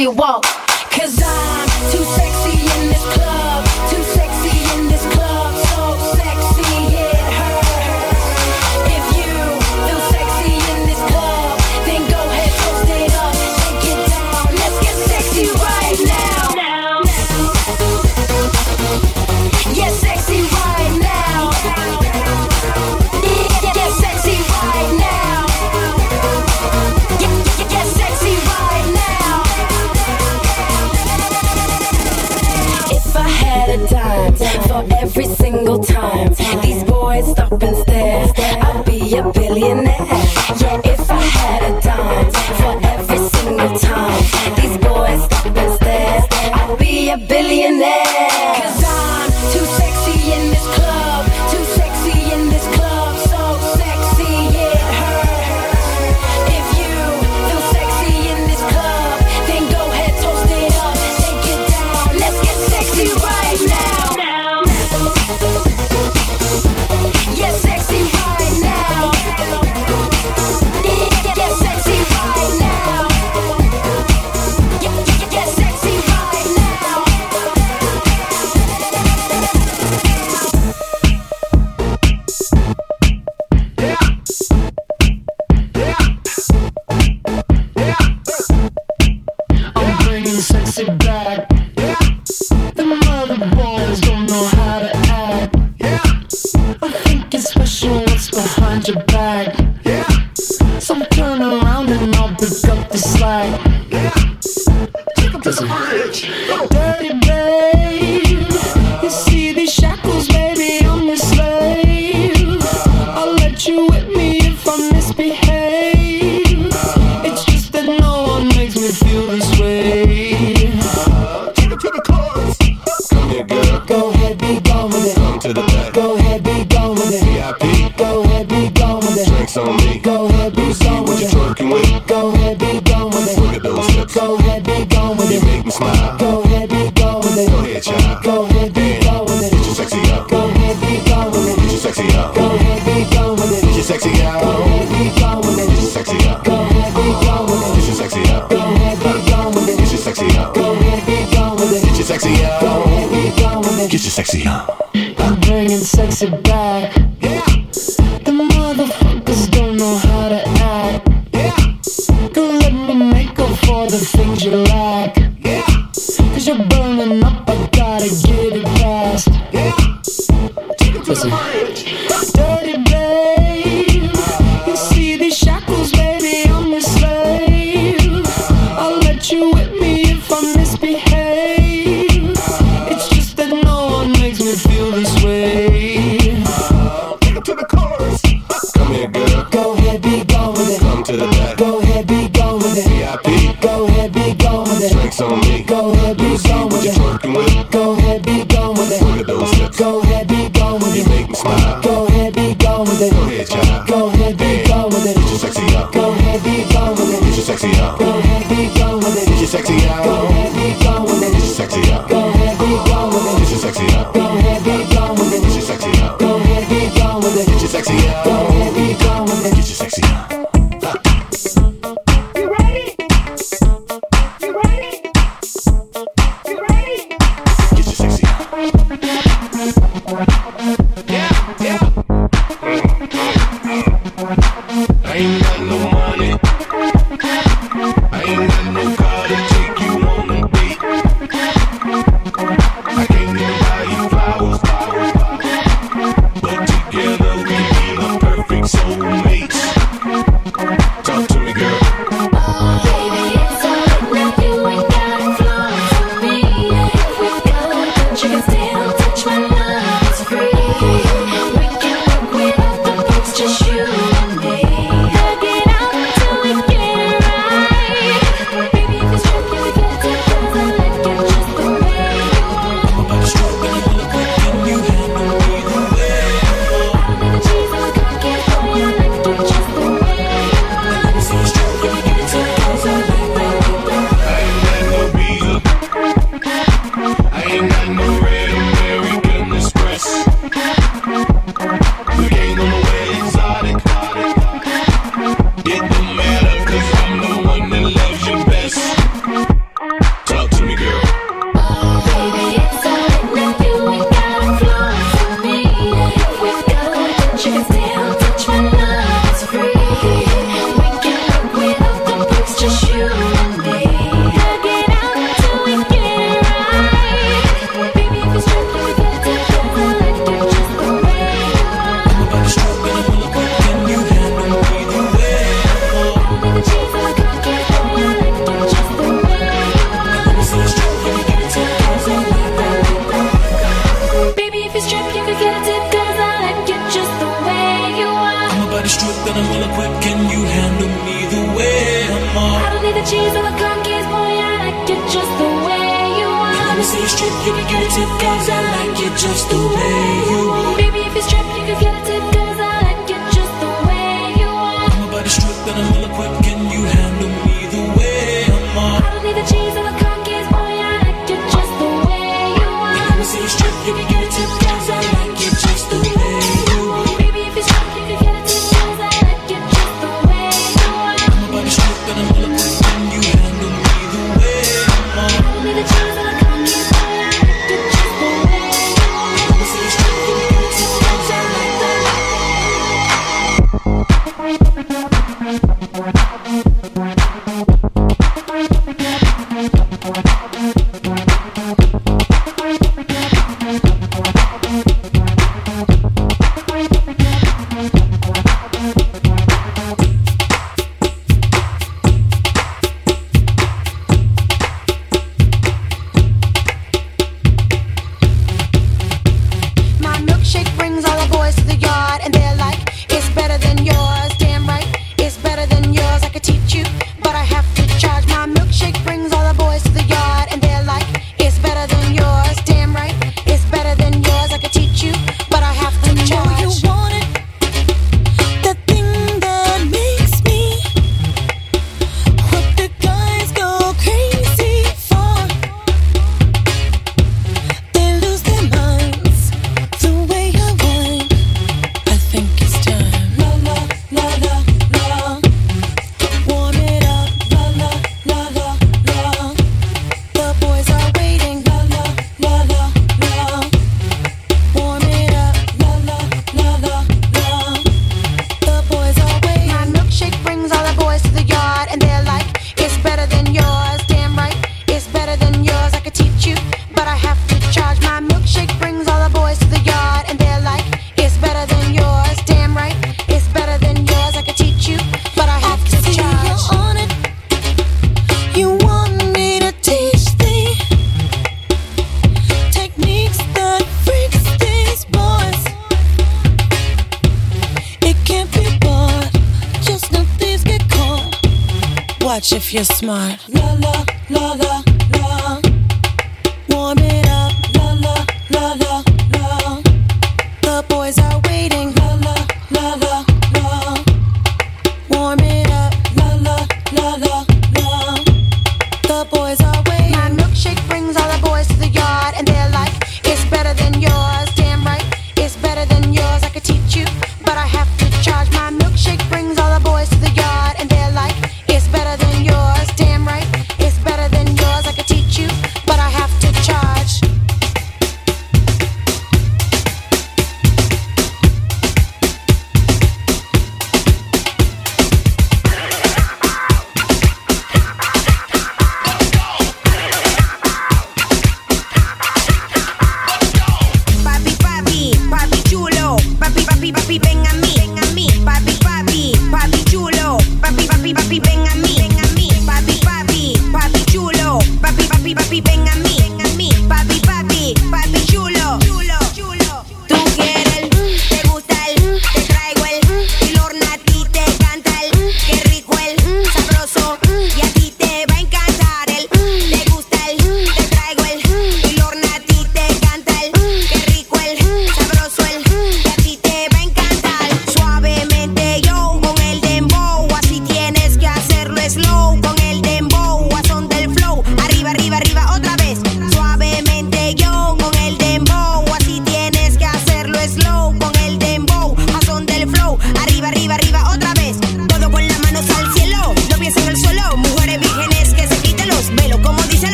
me walk.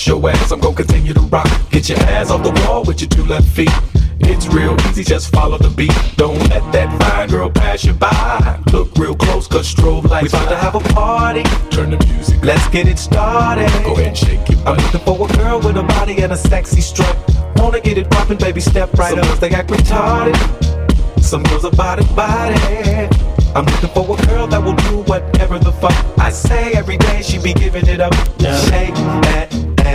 bust your ass. I'm gonna continue to rock. Get your ass off the wall with your two left feet. It's real easy, just follow the beat. Don't let that fine girl pass you by. Look real close, cause strobe lights. We about to have a party. Turn the music. Let's get it started. Go ahead and shake it. I'm looking for a girl with a body and a sexy strut. Wanna get it poppin', baby, step right Some up. Girls, they act retarded. Some girls are body body. I'm looking for a girl that will do whatever the fuck I say every day. She be giving it up. Shake that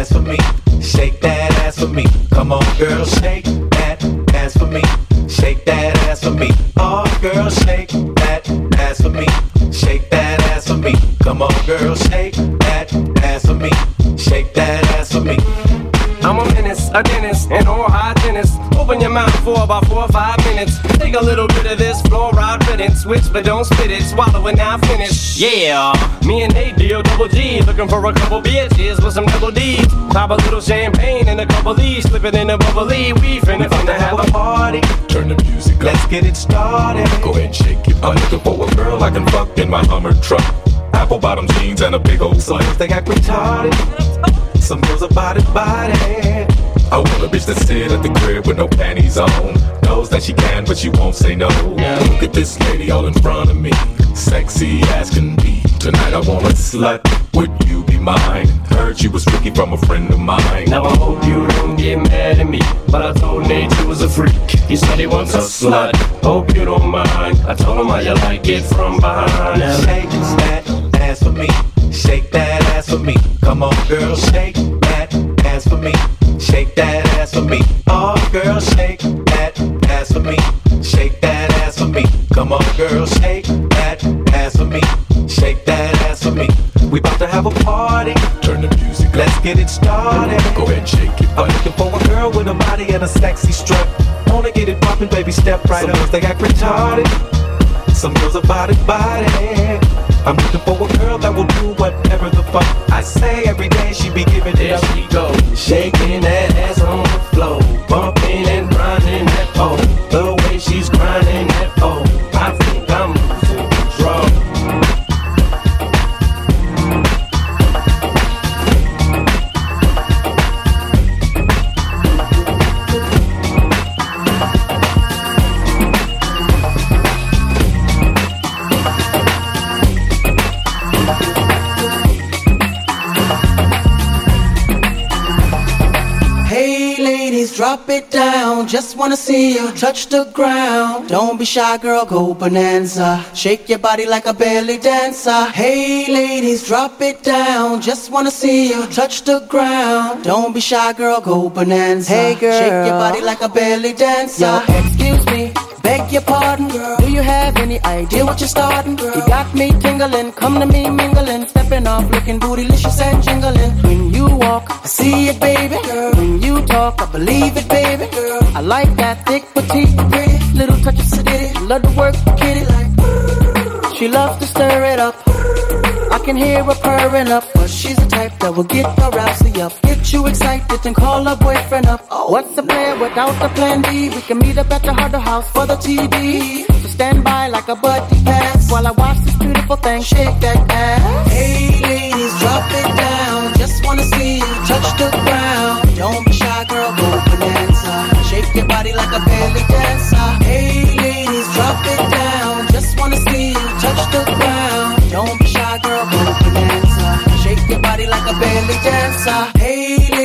ass for me. Shake that ass for me. Come on, girl, shake that ass for me. Shake that ass for me. Oh, girl, shake that ass for me. Shake that ass for me. Come on, girl, shake that ass for me. Shake that ass for me. I'm a menace, a dentist, an high hygienist. Open your mouth for about four or five minutes. Take a little switch but don't spit it, swallow it now finish. Yeah, me and Nate deal double G, looking for a couple bitches with some double D's. Pop a little champagne and a couple D's, slip it in a bubbly. We finna finna have a party. Turn the music up. Let's get it started. Go ahead and shake it. I'm looking for a girl I can fuck in my Hummer truck. Apple bottom jeans and a big old Some slut. girls they act retarded. Some girls are body body. I want a bitch that sit at the crib with no panties on. Knows that she can, but she won't say no. Look at this lady all in front of me. Sexy as can be. Tonight I want a slut. Would you be mine? Heard she was freaky from a friend of mine. Now I hope you don't get mad at me, but I told Nate you was a freak. He said he wants a slut. Hope you don't mind. I told him how you like it from behind. Now shake that ass for me. Shake that ass for me. Come on, girl, shake that ass for me. Shake that ass for me. Oh, girl, shake that ass for me. Shake that ass for me. Come on, girl, shake that ass for me. Shake that ass for me. We about to have a party. Turn the music up. Let's get it started. Go ahead shake it. I'm looking for a girl with a body and a sexy strut. Wanna get it poppin', baby, step right Some up. girls They act retarded. Some girls are body body. I'm looking for a girl that will do whatever the fuck I say every day. She be giving it There up. she go, shaking that ass on the floor, bumping and grinding that pole. Down. Just wanna see you touch the ground. Don't be shy, girl, go bonanza. Shake your body like a belly dancer. Hey ladies, drop it down. Just wanna see you touch the ground. Don't be shy, girl, go bonanza. Hey, girl. shake your body like a belly dancer. Yo, excuse me, beg your pardon, girl. Do you have any idea what you're starting, girl? You got me tingling, come to me mingling, stepping off, looking bootylicious and jingling. When you walk, I see it, baby. Girl. When you talk, I believe it, baby. Girl. I like that thick, petite, little touch of sedity. Love to work, kitty like. She loves to stir it up. I can hear her purring up, but she's the type that will get rousey up. Get you excited and call her boyfriend up. What's the plan without the plan B? We can meet up at the Harder House for the TV. So stand by like a buddy pass while I watch this beautiful thing shake that ass. Hey ladies, drop it down. Just wanna see you touch the ground. Don't your body like a belly dancer. Hey ladies, drop it down. Just wanna see you touch the ground. Don't be shy, girl, go bonanza. Shake your body like a belly dancer. Hey ladies,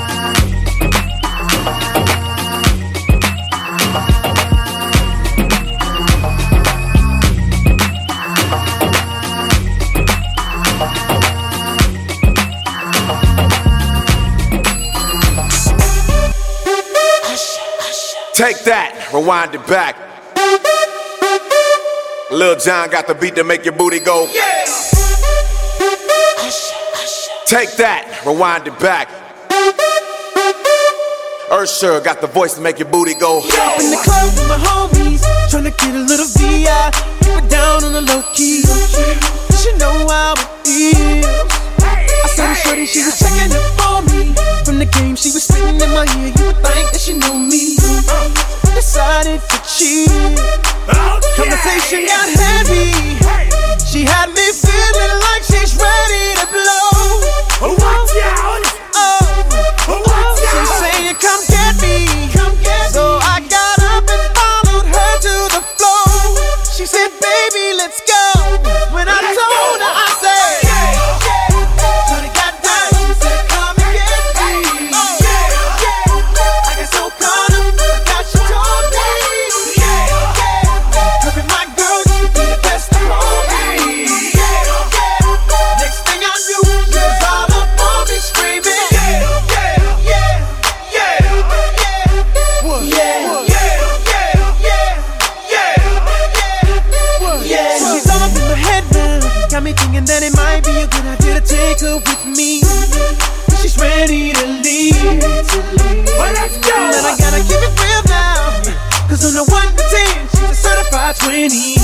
Take that, rewind it back. Lil Jon got the beat to make your booty go. Take that, rewind it back. Usher got the voice to make your booty go. Up in the club with my homies, tryna get a little VI. Keep it down on the low key. She know how it is. The shorty, she was checking up for me. From the game, she was spitting in my ear. You would think that she knew me. Uh, decided to cheat. Conversation got heavy. She had me feeling like she's ready to blow. Watch out! winter with me. She's ready to leave. Well, let's go. And I gotta keep it real now. Cause on the one to ten, she's a certified 20.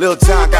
Lil Jon got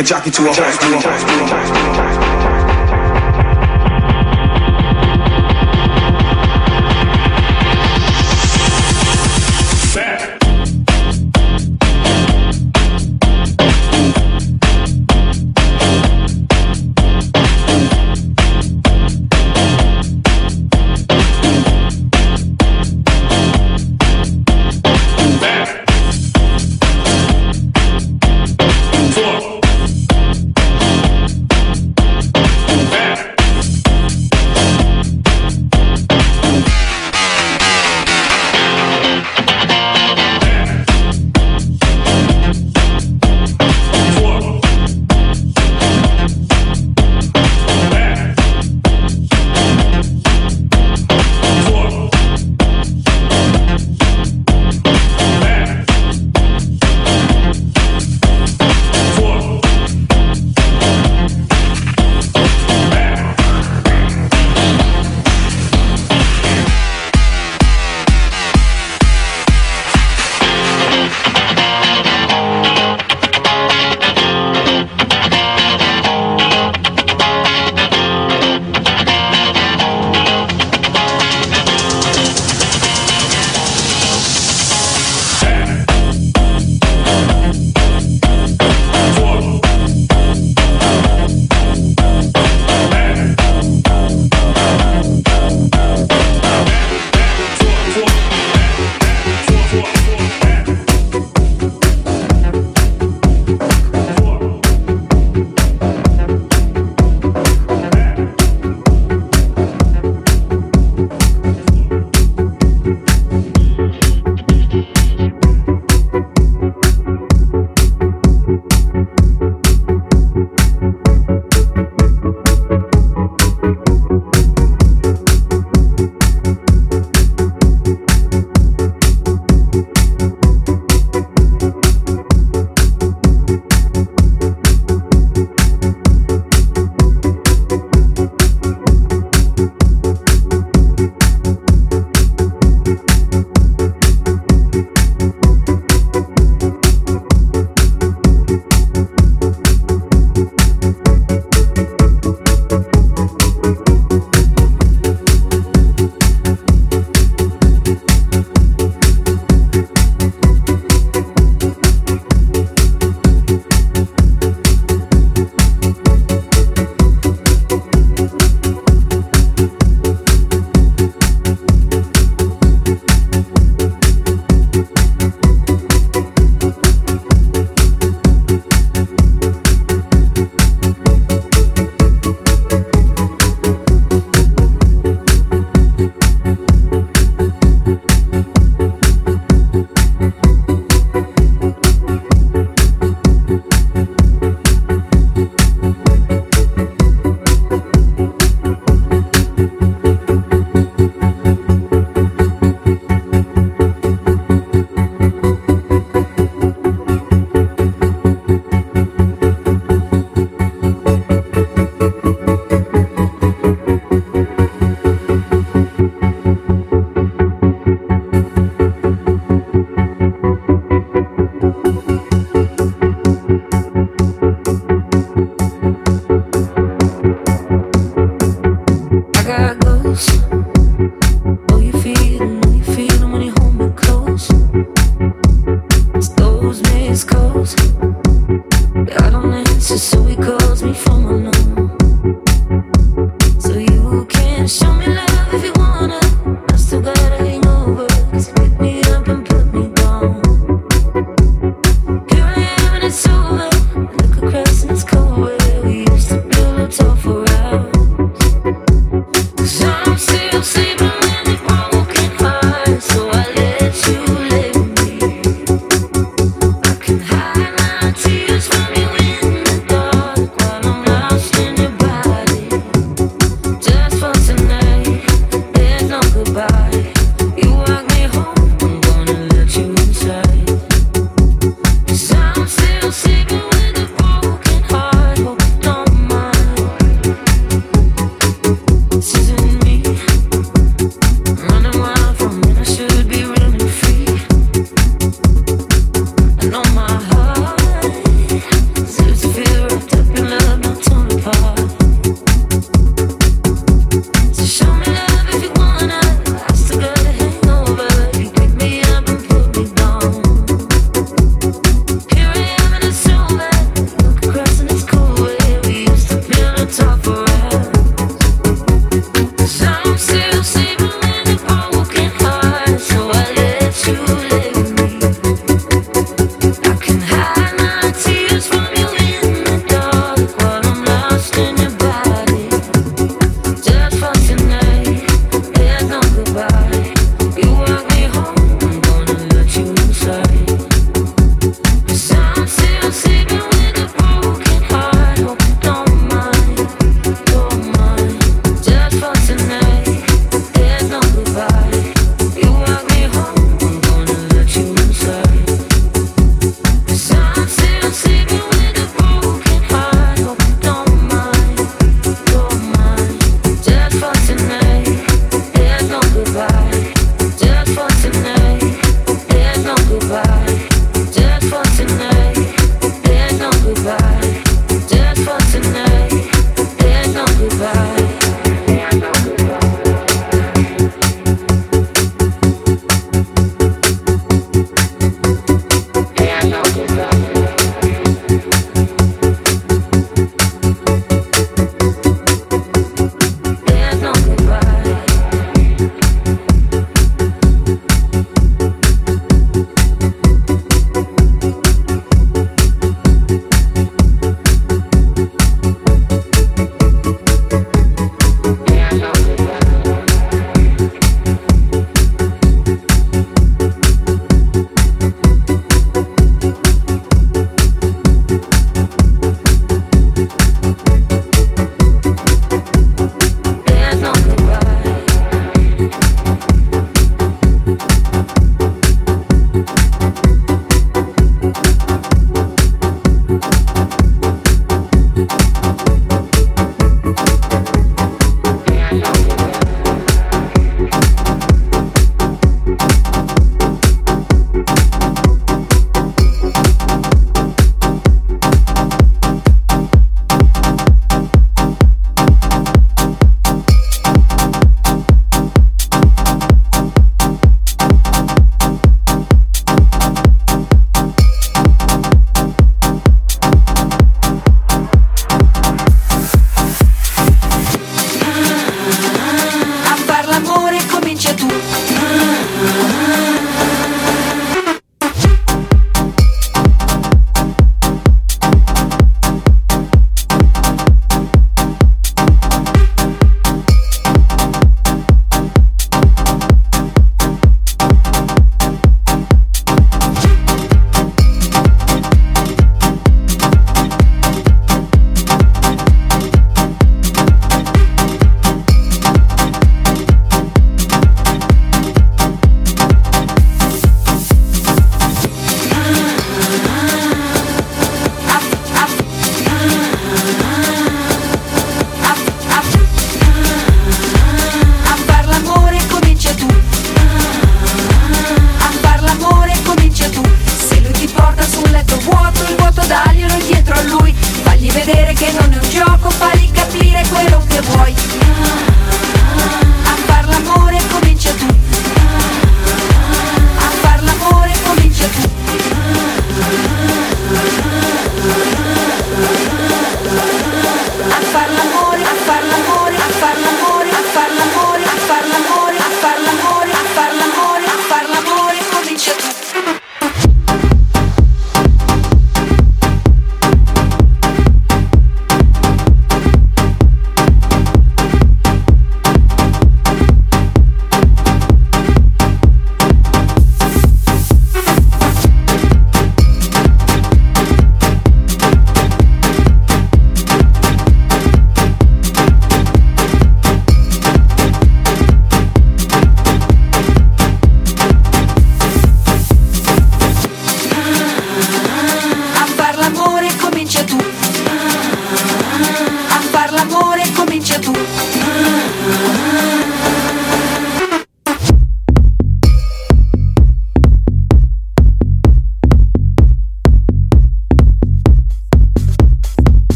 a jockey to a.